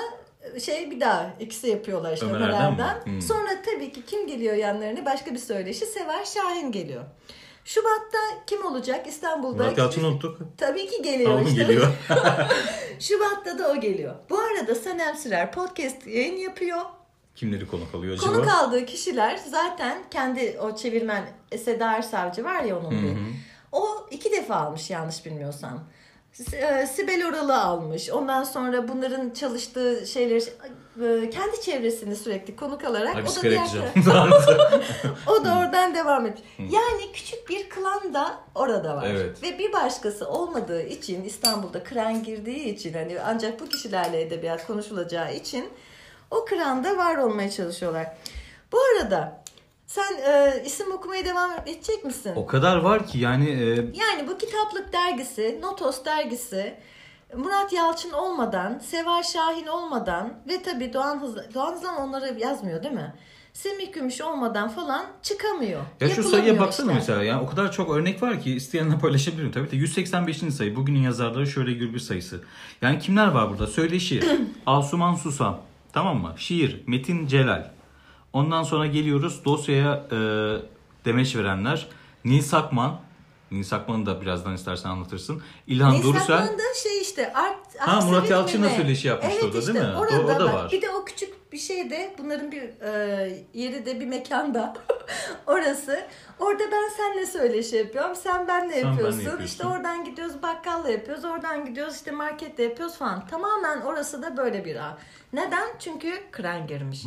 şey bir daha ikisi yapıyorlar işte Ömer Ömer Erdem. Hmm. Sonra tabii ki kim geliyor yanlarına başka bir söyleşi Sever Şahin geliyor. Şubat'ta kim olacak İstanbul'da? Murat Yalçın'ı unuttuk. Tabii ki geliyor Tamam işte. geliyor. *laughs* *laughs* Şubat'ta da o geliyor. Bu arada Sanem Sırar podcast yayın yapıyor. Kimleri konuk alıyor acaba? Konuk aldığı kişiler zaten kendi o çevirmen Seda Ersavcı var ya onun bir. O iki defa almış yanlış bilmiyorsam. E, Sibel Oral'ı almış. Ondan sonra bunların çalıştığı şeyleri e, kendi çevresini sürekli konuk alarak Ay o da *laughs* diğer o da oradan devam et. Yani küçük bir klan da orada var. Evet. Ve bir başkası olmadığı için İstanbul'da kran girdiği için hani ancak bu kişilerle edebiyat konuşulacağı için o kranda var olmaya çalışıyorlar. Bu arada sen e, isim okumaya devam edecek misin? o kadar var ki yani e, Yani bu kitaplık dergisi, Notos dergisi Murat Yalçın olmadan, Seval Şahin olmadan ve tabii Doğan Hızlan, Doğan Hızlan onları yazmıyor değil mi? Semih Gümüş olmadan falan çıkamıyor. Ya şu sayıya baksana işler. mesela yani o kadar çok örnek var ki isteyenle paylaşabilirim tabii de 185. sayı bugünün yazarları şöyle Gürbüz sayısı. Yani kimler var burada? Söyleşi, *clears throat* Asuman Susam, tamam mı? Şiir, Metin Celal. Ondan sonra geliyoruz dosyaya e, demeç verenler. Nil Sakman, Nil Sakman'ı da birazdan istersen anlatırsın. İlhan Neyse Durusel. Akman'da şey işte art, Ha, art Murat Sevil Yalçın da mi ne? söyleşi yapmıştı evet orada, işte, değil mi? Orada O- o da bak. var. Bir de o küçük bir şeyde bunların bir e, yeri de bir mekanda *laughs* orası. Orada ben seninle söyleşi yapıyorum. Sen benle Sen yapıyorsun. yapıyorsun. İşte oradan gidiyoruz bakkalla yapıyoruz. Oradan gidiyoruz işte markette yapıyoruz falan. Tamamen orası da böyle bir ağ. Neden? Çünkü kren girmiş.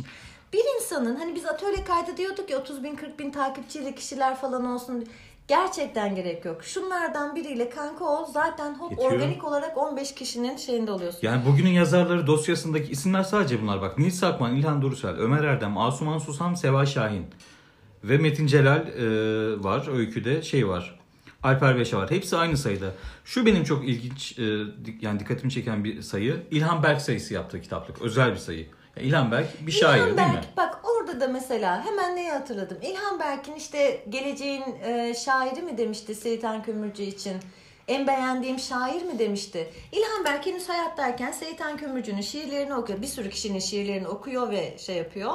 Bir insanın hani biz atölye kaydı diyorduk ya 30 bin 40 bin takipçiyle kişiler falan olsun. Gerçekten gerek yok. Şunlardan biriyle kanka ol zaten hop Yetiyor. organik olarak 15 kişinin şeyinde oluyorsun. Yani bugünün yazarları dosyasındaki isimler sadece bunlar bak. Nil Sakman, İlhan Durusel, Ömer Erdem, Asuman Susam, Seva Şahin ve Metin Celal e, var. Öyküde şey var. Alper Beşe var. Hepsi aynı sayıda. Şu benim çok ilginç e, yani dikkatimi çeken bir sayı. İlhan Berk sayısı yaptığı kitaplık. Özel bir sayı. İlhan Berk bir şair İlhan değil mi? Berk, bak orada da mesela hemen neyi hatırladım. İlhan Berk'in işte geleceğin e, şairi mi demişti Seyitan Kömürcü için. En beğendiğim şair mi demişti. İlhan Berk henüz hayattayken Seyitan Kömürcü'nün şiirlerini okuyor. Bir sürü kişinin şiirlerini okuyor ve şey yapıyor.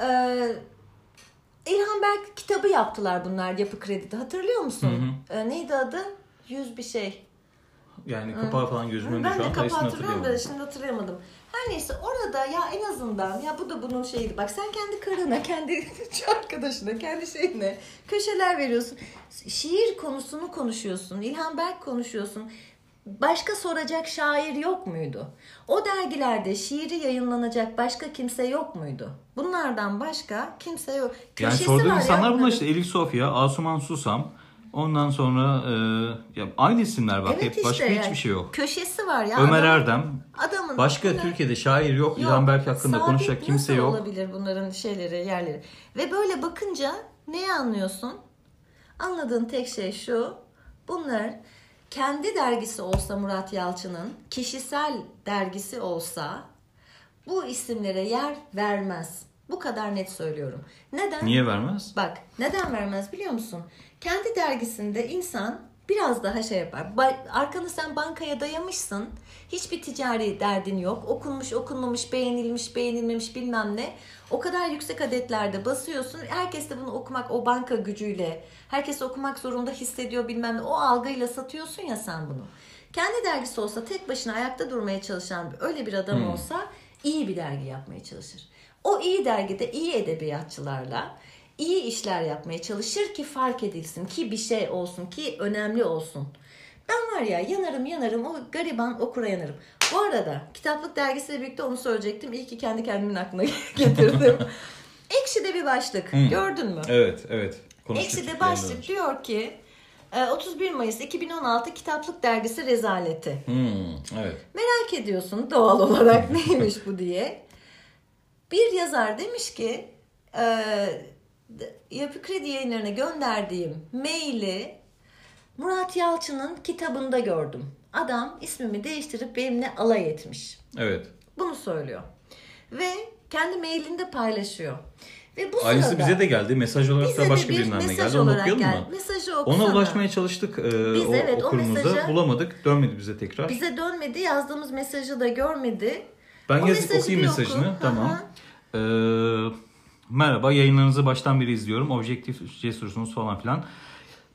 Ee, İlhan Berk kitabı yaptılar bunlar Yapı Kredi'de. Hatırlıyor musun? Ee, neydi adı? Yüz bir şey. Yani kapağı falan gözümün önünde Ben şu de an kapağı sayısını hatırlıyorum da şimdi hatırlayamadım. Her neyse orada ya en azından ya bu da bunun şeyiydi. Bak sen kendi karına, kendi arkadaşına, kendi şeyine köşeler veriyorsun. Şiir konusunu konuşuyorsun. İlhan Berk konuşuyorsun. Başka soracak şair yok muydu? O dergilerde şiiri yayınlanacak başka kimse yok muydu? Bunlardan başka kimse yok. Yani Köşesi sorduğum var ya insanlar bunlar işte Elif Sofya, Asuman Susam. Ondan sonra e, ya aynı isimler bak. Evet Hep işte başka yani. hiçbir şey yok. Köşesi var ya. Ömer adamın- Erdem. Adamın Başka bunlar- Türkiye'de şair yok. Yok, İlhan Berk hakkında sabit konuşacak kimse nasıl yok. olabilir bunların şeyleri, yerleri. Ve böyle bakınca neyi anlıyorsun? Anladığın tek şey şu. Bunlar kendi dergisi olsa Murat Yalçın'ın, kişisel dergisi olsa bu isimlere yer vermez. Bu kadar net söylüyorum. Neden? Niye vermez? Bak neden vermez biliyor musun? Kendi dergisinde insan biraz daha şey yapar. Arkanı sen bankaya dayamışsın. Hiçbir ticari derdin yok. Okunmuş, okunmamış, beğenilmiş, beğenilmemiş bilmem ne. O kadar yüksek adetlerde basıyorsun. Herkes de bunu okumak o banka gücüyle, herkes okumak zorunda hissediyor bilmem ne. O algıyla satıyorsun ya sen bunu. Kendi dergisi olsa tek başına ayakta durmaya çalışan öyle bir adam olsa iyi bir dergi yapmaya çalışır. O iyi dergide iyi edebiyatçılarla iyi işler yapmaya çalışır ki fark edilsin, ki bir şey olsun, ki önemli olsun. Ben var ya yanarım yanarım o gariban okura yanarım. Bu arada kitaplık dergisiyle birlikte onu söyleyecektim. İyi ki kendi kendimin aklına *laughs* getirdim. Ekşi'de bir başlık. Gördün mü? Evet, evet. Konuştuk. Ekşi'de başlık diyor ki e, 31 Mayıs 2016 Kitaplık Dergisi rezaleti. Hmm, evet. Merak ediyorsun doğal olarak *laughs* neymiş bu diye. Bir yazar demiş ki e, Yapı Kredi yayınlarına gönderdiğim maili Murat Yalçın'ın kitabında gördüm. Adam ismimi değiştirip benimle alay etmiş. Evet. Bunu söylüyor. Ve kendi mailinde paylaşıyor. Ve bu Aynısı sırada bize de geldi. Mesaj olarak da başka bir birinden de geldi. Onu okuyalım geldi. mı? Mesajı okusana. Ona ulaşmaya çalıştık. Ee, Biz o evet, o okurumuzda mesajı- bulamadık. Dönmedi bize tekrar. Bize dönmedi. Yazdığımız mesajı da görmedi. Ben O yazıp okuyayım oku. mesajını. Hı Tamam. hı. Ee, merhaba yayınlarınızı baştan beri izliyorum. Objektif cesursunuz falan filan.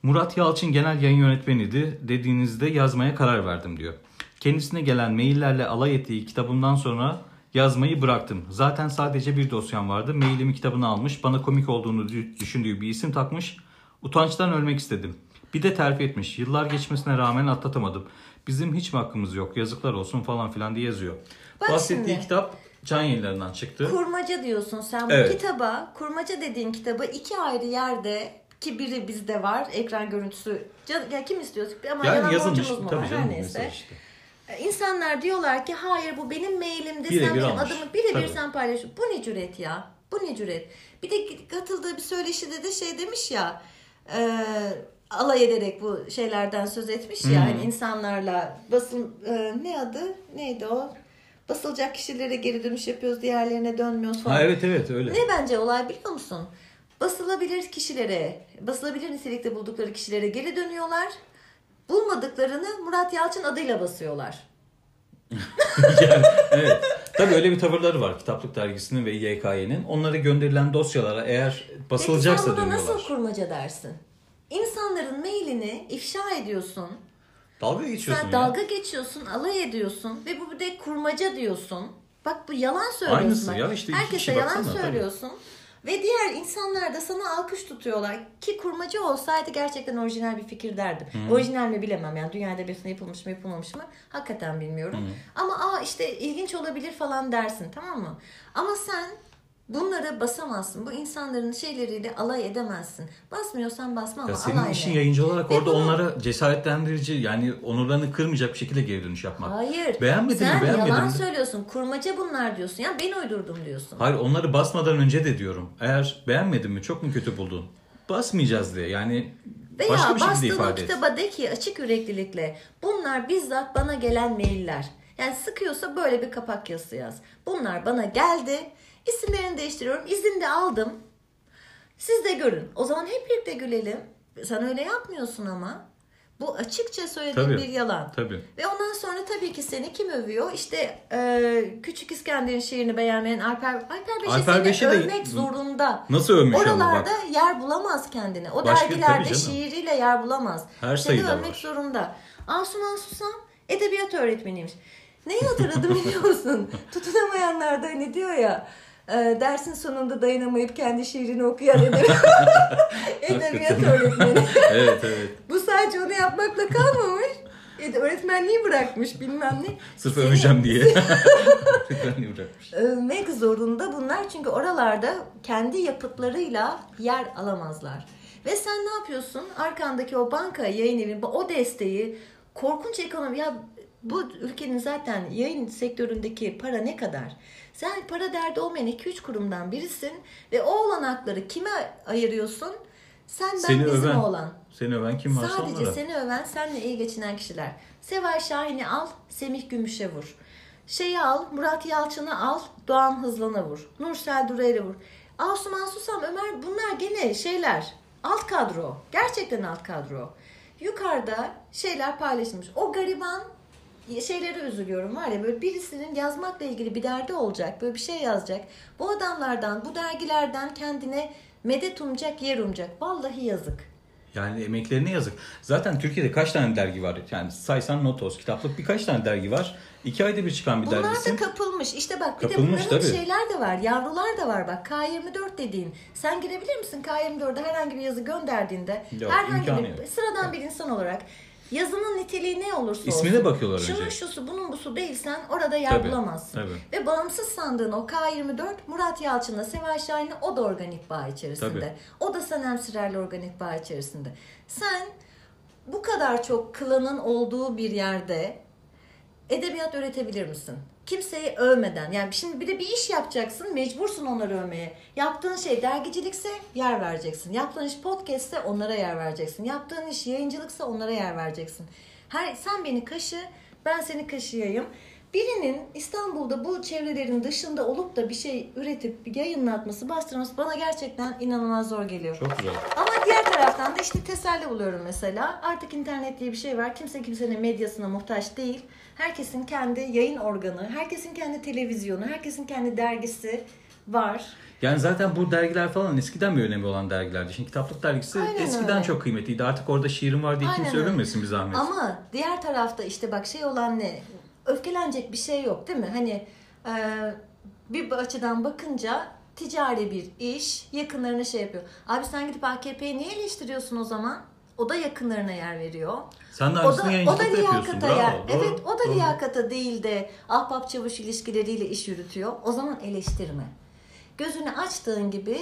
Murat Yalçın genel yayın yönetmeniydi dediğinizde yazmaya karar verdim diyor. Kendisine gelen maillerle alay ettiği kitabımdan sonra yazmayı bıraktım. Zaten sadece bir dosyam vardı. Mailimi kitabına almış. Bana komik olduğunu dü- düşündüğü bir isim takmış. Utançtan ölmek istedim. Bir de terfi etmiş. Yıllar geçmesine rağmen atlatamadım. Bizim hiç mi hakkımız yok? Yazıklar olsun falan filan diye yazıyor. Bak Bahsettiği şimdi. kitap Can Yayınları'ndan çıktı. Kurmaca diyorsun sen bu Evet. kitaba. Kurmaca dediğin kitabı iki ayrı yerde ki biri bizde var ekran görüntüsü. Can, ya kim istiyor? Ama Yani yalan yazılmış. borcumuz mu Tabii var? canım Her neyse. işte. İnsanlar diyorlar ki hayır bu benim mailimde Birebir sen benim almış. adımı birebir sen paylaşıyorsun. Bu ne cüret ya? Bu ne cüret? Bir de katıldığı bir söyleşide de şey demiş ya e, alay ederek bu şeylerden söz etmiş ya hani insanlarla basın e, ne adı neydi o? Basılacak kişilere geri dönüş yapıyoruz diğerlerine dönmüyoruz falan. Ha evet evet öyle. Ne bence olay biliyor musun? Basılabilir kişilere, basılabilir nitelikte buldukları kişilere geri dönüyorlar. Bulmadıklarını Murat Yalçın adıyla basıyorlar. *laughs* yani, evet. Tabii öyle bir tavırları var kitaplık dergisinin ve YKY'nin. Onlara gönderilen dosyalara eğer basılacaksa Peki sen buna dönüyorlar. nasıl kurmaca dersin? İnsanların mailini ifşa ediyorsun. Dalga geçiyorsun Sen ya. dalga geçiyorsun, alay ediyorsun ve bu bir de kurmaca diyorsun. Bak bu yalan söylüyorsun. Aynısı bak. ya, işte iki Herkese kişi yalan baksana, tabii. söylüyorsun. Ve diğer insanlar da sana alkış tutuyorlar. Ki kurmaca olsaydı gerçekten orijinal bir fikir derdim. Orijinal mi bilemem yani dünya edebiyatında yapılmış mı yapılmamış mı hakikaten bilmiyorum. Ama aa işte ilginç olabilir falan dersin tamam mı? Ama sen bunlara basamazsın. Bu insanların şeyleriyle alay edemezsin. Basmıyorsan basma ama Ya senin alay işin yayıncı olarak Ve orada bunu- onlara cesaretlendirici yani onurlarını kırmayacak bir şekilde geri dönüş yapmak. Hayır. Beğenmedin mi Sen beğenmedin yalan mi? söylüyorsun. Kurmaca bunlar diyorsun. Ya ben uydurdum diyorsun. Hayır onları basmadan önce de diyorum. Eğer beğenmedin mi çok mu kötü buldun? Basmayacağız diye yani Veya başka bir bastığın ifade et. kitaba de ki açık yüreklilikle bunlar bizzat bana gelen mailler. Yani sıkıyorsa böyle bir kapak yazısı yaz. Bunlar bana geldi. İsimlerini değiştiriyorum. İzin de aldım. Siz de görün. O zaman hep birlikte gülelim. Sen öyle yapmıyorsun ama. Bu açıkça söylediğin Tabii. bir yalan. Tabii. Ve ondan sonra tabii ki seni kim övüyor? İşte e, Küçük İskender'in şiirini beğenmeyen Alper, Alper Beş'i Alper seni Beş'i de- övmek zorunda. Nasıl övmüş Oralarda bak. yer bulamaz kendine. O Başka- dergilerde şiiriyle yer bulamaz. Her Seni övmek var. zorunda. Asuman Susam edebiyat öğretmeniymiş. Neyi hatırladım *laughs* biliyor musun? Tutunamayanlarda hani diyor ya dersin sonunda dayanamayıp kendi şiirini okuyan *laughs* edebiyat, öğretmeni. *laughs* evet evet. Bu sadece onu yapmakla kalmamış. E, öğretmenliği bırakmış bilmem ne. Sırf Seni öveceğim diye. *laughs* Öğretmenliği bırakmış. övmek zorunda bunlar çünkü oralarda kendi yapıtlarıyla yer alamazlar. Ve sen ne yapıyorsun? Arkandaki o banka, yayın evi, o desteği, korkunç ekonomi ya bu ülkenin zaten yayın sektöründeki para ne kadar? Sen para derdi olmayan 2-3 kurumdan birisin ve o olanakları kime ayırıyorsun? Sen ben Seni bizim öven, oğlan. seni öven kim varsa Sadece onlara. seni öven, seninle iyi geçinen kişiler. Seval Şahin'i al, Semih Gümüş'e vur. Şeyi al, Murat Yalçın'ı al, Doğan Hızlan'a vur. Nursel Durer'e vur. Asuman Susam, Ömer bunlar gene şeyler. Alt kadro. Gerçekten alt kadro. Yukarıda şeyler paylaşılmış. O gariban şeylere üzülüyorum var ya böyle birisinin yazmakla ilgili bir derdi olacak. Böyle bir şey yazacak. Bu adamlardan, bu dergilerden kendine medet umacak, yer umacak. Vallahi yazık. Yani emeklerine yazık. Zaten Türkiye'de kaç tane dergi var? Yani saysan Notos, kitaplık birkaç tane dergi var. İki ayda bir çıkan bir Bunlar dergisin. da kapılmış. İşte bak bir Kapılmış, de bunların tabii. şeyler de var. Yavrular da var bak. K24 dediğin. Sen girebilir misin K24'e herhangi bir yazı gönderdiğinde? Yok, herhangi bir yok. sıradan bir insan olarak yazının niteliği ne olursa İsmine olsun. bakıyorlar Şunun önce. şusu bunun busu değilsen orada yer Tabii, bulamazsın. tabii. Ve bağımsız sandığın o K24 Murat Yalçın'la Seval Şahin'le o da organik bağ içerisinde. Tabii. O da Sanem Sürer'le organik bağ içerisinde. Sen bu kadar çok klanın olduğu bir yerde edebiyat öğretebilir misin? Kimseyi övmeden. Yani şimdi bir de bir iş yapacaksın. Mecbursun onları övmeye. Yaptığın şey dergicilikse yer vereceksin. Yaptığın iş podcastse onlara yer vereceksin. Yaptığın iş yayıncılıksa onlara yer vereceksin. Her, sen beni kaşı, ben seni kaşıyayım. Birinin İstanbul'da bu çevrelerin dışında olup da bir şey üretip yayınlatması, bastırması bana gerçekten inanılmaz zor geliyor. Çok güzel. Ama diğer taraftan da işte teselli buluyorum mesela. Artık internet diye bir şey var. Kimse kimsenin medyasına muhtaç değil. Herkesin kendi yayın organı, herkesin kendi televizyonu, herkesin kendi dergisi var. Yani zaten bu dergiler falan eskiden bir önemli olan dergilerdi. Şimdi kitaplık dergisi Aynen eskiden öyle. çok kıymetliydi. Artık orada şiirim var diye Aynen kimse övünmesin bir zahmet. Ama diğer tarafta işte bak şey olan ne? Öfkelenecek bir şey yok değil mi? Hani e, bir açıdan bakınca ticari bir iş yakınlarına şey yapıyor. Abi sen gidip AKP'yi niye eleştiriyorsun o zaman? O da yakınlarına yer veriyor. Sen de O da, o da liyakata Bravo. yer. Doğru, evet o da doğru. liyakata değil de ahbap çavuş ilişkileriyle iş yürütüyor. O zaman eleştirme. Gözünü açtığın gibi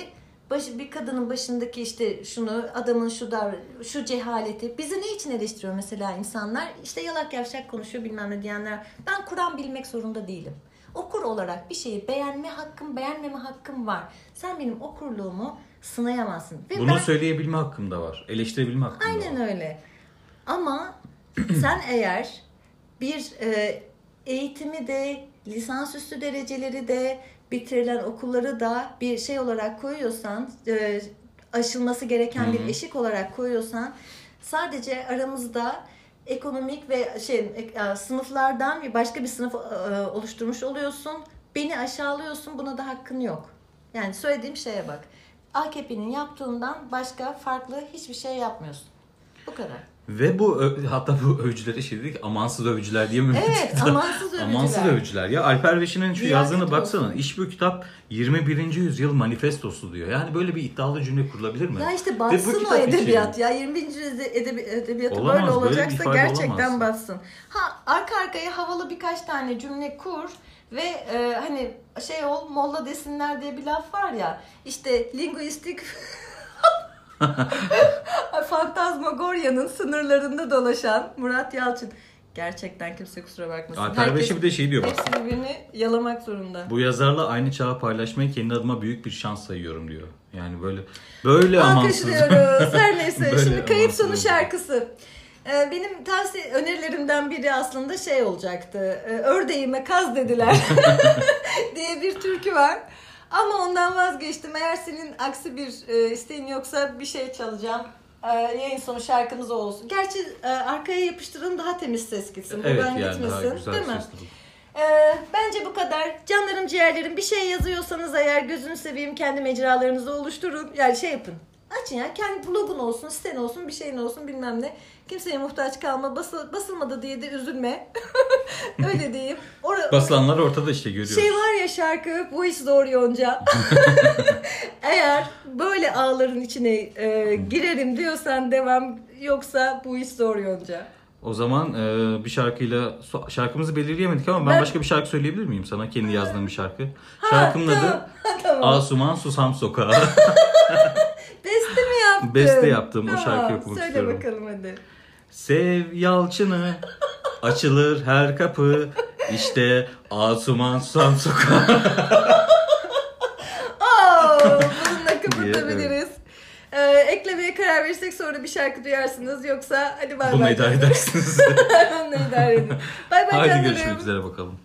başı, bir kadının başındaki işte şunu adamın şu davran şu cehaleti bizi ne için eleştiriyor mesela insanlar işte yalak yavşak konuşuyor bilmem ne diyenler ben Kur'an bilmek zorunda değilim. Okur olarak bir şeyi beğenme hakkım beğenmeme hakkım var. Sen benim okurluğumu sınayamazsın. Ve Bunu ben- söyleyebilme hakkım da var. Eleştirebilme hakkım da var. Aynen öyle. Ama *clears throat* sen eğer bir e, eğitimi de lisansüstü dereceleri de bitirilen okulları da bir şey olarak koyuyorsan e, aşılması gereken bir eşik olarak koyuyorsan sadece aramızda ekonomik ve şey e, sınıflardan bir başka bir sınıf e, oluşturmuş oluyorsun. Beni aşağılıyorsun. Buna da hakkın yok. Yani söylediğim şeye bak. AKP'nin yaptığından başka farklı hiçbir şey yapmıyorsun. Bu kadar. Ve bu hatta bu övücülere şey dedik amansız övücüler diye mi? Evet, *laughs* amansız övücüler. amansız övücüler. Ya Alper Beşin'in şu Ziyaret yazdığına olsun. baksana. İş bu kitap 21. yüzyıl manifestosu diyor. Yani böyle bir iddialı cümle kurulabilir mi? Ya işte batsın o edebiyat ya. 20. yüzyıl edebi, edebiyatı Olamaz, böyle böyle olacaksa ifade gerçekten olamaz. batsın. Ha arka arkaya havalı birkaç tane cümle kur ve e, hani şey ol molla desinler diye bir laf var ya. İşte linguistik *laughs* Fantazmagorya'nın sınırlarında dolaşan Murat Yalçın. Gerçekten kimse kusura bakmasın. Alper Beşi bir de şey diyor bak. Hepsi birbirini yalamak zorunda. Bu yazarla aynı çağı paylaşmayı kendi adıma büyük bir şans sayıyorum diyor. Yani böyle böyle amansız. Alkışlıyoruz. Her *laughs* neyse. Böyle Şimdi kayıp sonu şarkısı. Ee, Benim tavsiye önerilerimden biri aslında şey olacaktı. Ee, Ördeğime kaz dediler *laughs* diye bir türkü var. Ama ondan vazgeçtim. Eğer senin aksi bir e, isteğin yoksa bir şey çalacağım. Ee, Yayın sonu şarkımız olsun. Gerçi e, arkaya yapıştırın daha temiz ses gitsin. Evet Buradan yani daha gitmesin. güzel Değil mi? sesli. Ee, bence bu kadar. Canlarım ciğerlerim bir şey yazıyorsanız eğer gözünü seveyim kendi mecralarınızı oluşturun. Yani şey yapın. Açın ya kendi blogun olsun, siten olsun, bir şeyin olsun bilmem ne. Kimseye muhtaç kalma. Basıl, basılmadı diye de üzülme. *laughs* Öyle diyeyim. Ora- Basılanlar ortada işte görüyoruz. şey var ya şarkı bu iş zor yonca. *laughs* Eğer böyle ağların içine e, girerim diyorsan devam yoksa bu iş zor yonca. O zaman e, bir şarkıyla şarkımızı belirleyemedik ama ben, Ben- başka bir şarkı söyleyebilir miyim sana? Kendi yazdığım bir şarkı. Şarkımın adı tamam. Asuman Susam Sokağı. *laughs* Beste mi yaptın? Beste yaptım, o Tamam, şarkıyı okumak söyle istiyorum. bakalım hadi. Sev yalçını açılır her kapı. İşte Asuman Susam Sokağı. *laughs* Oo, bununla kapatabiliriz. *laughs* Ee, eklemeye karar verirsek sonra bir şarkı duyarsınız. Yoksa hadi bay bay. *laughs* Bunu idare edersiniz. Onunla idare edin. Bay bay Haydi görüşmek üzere bakalım.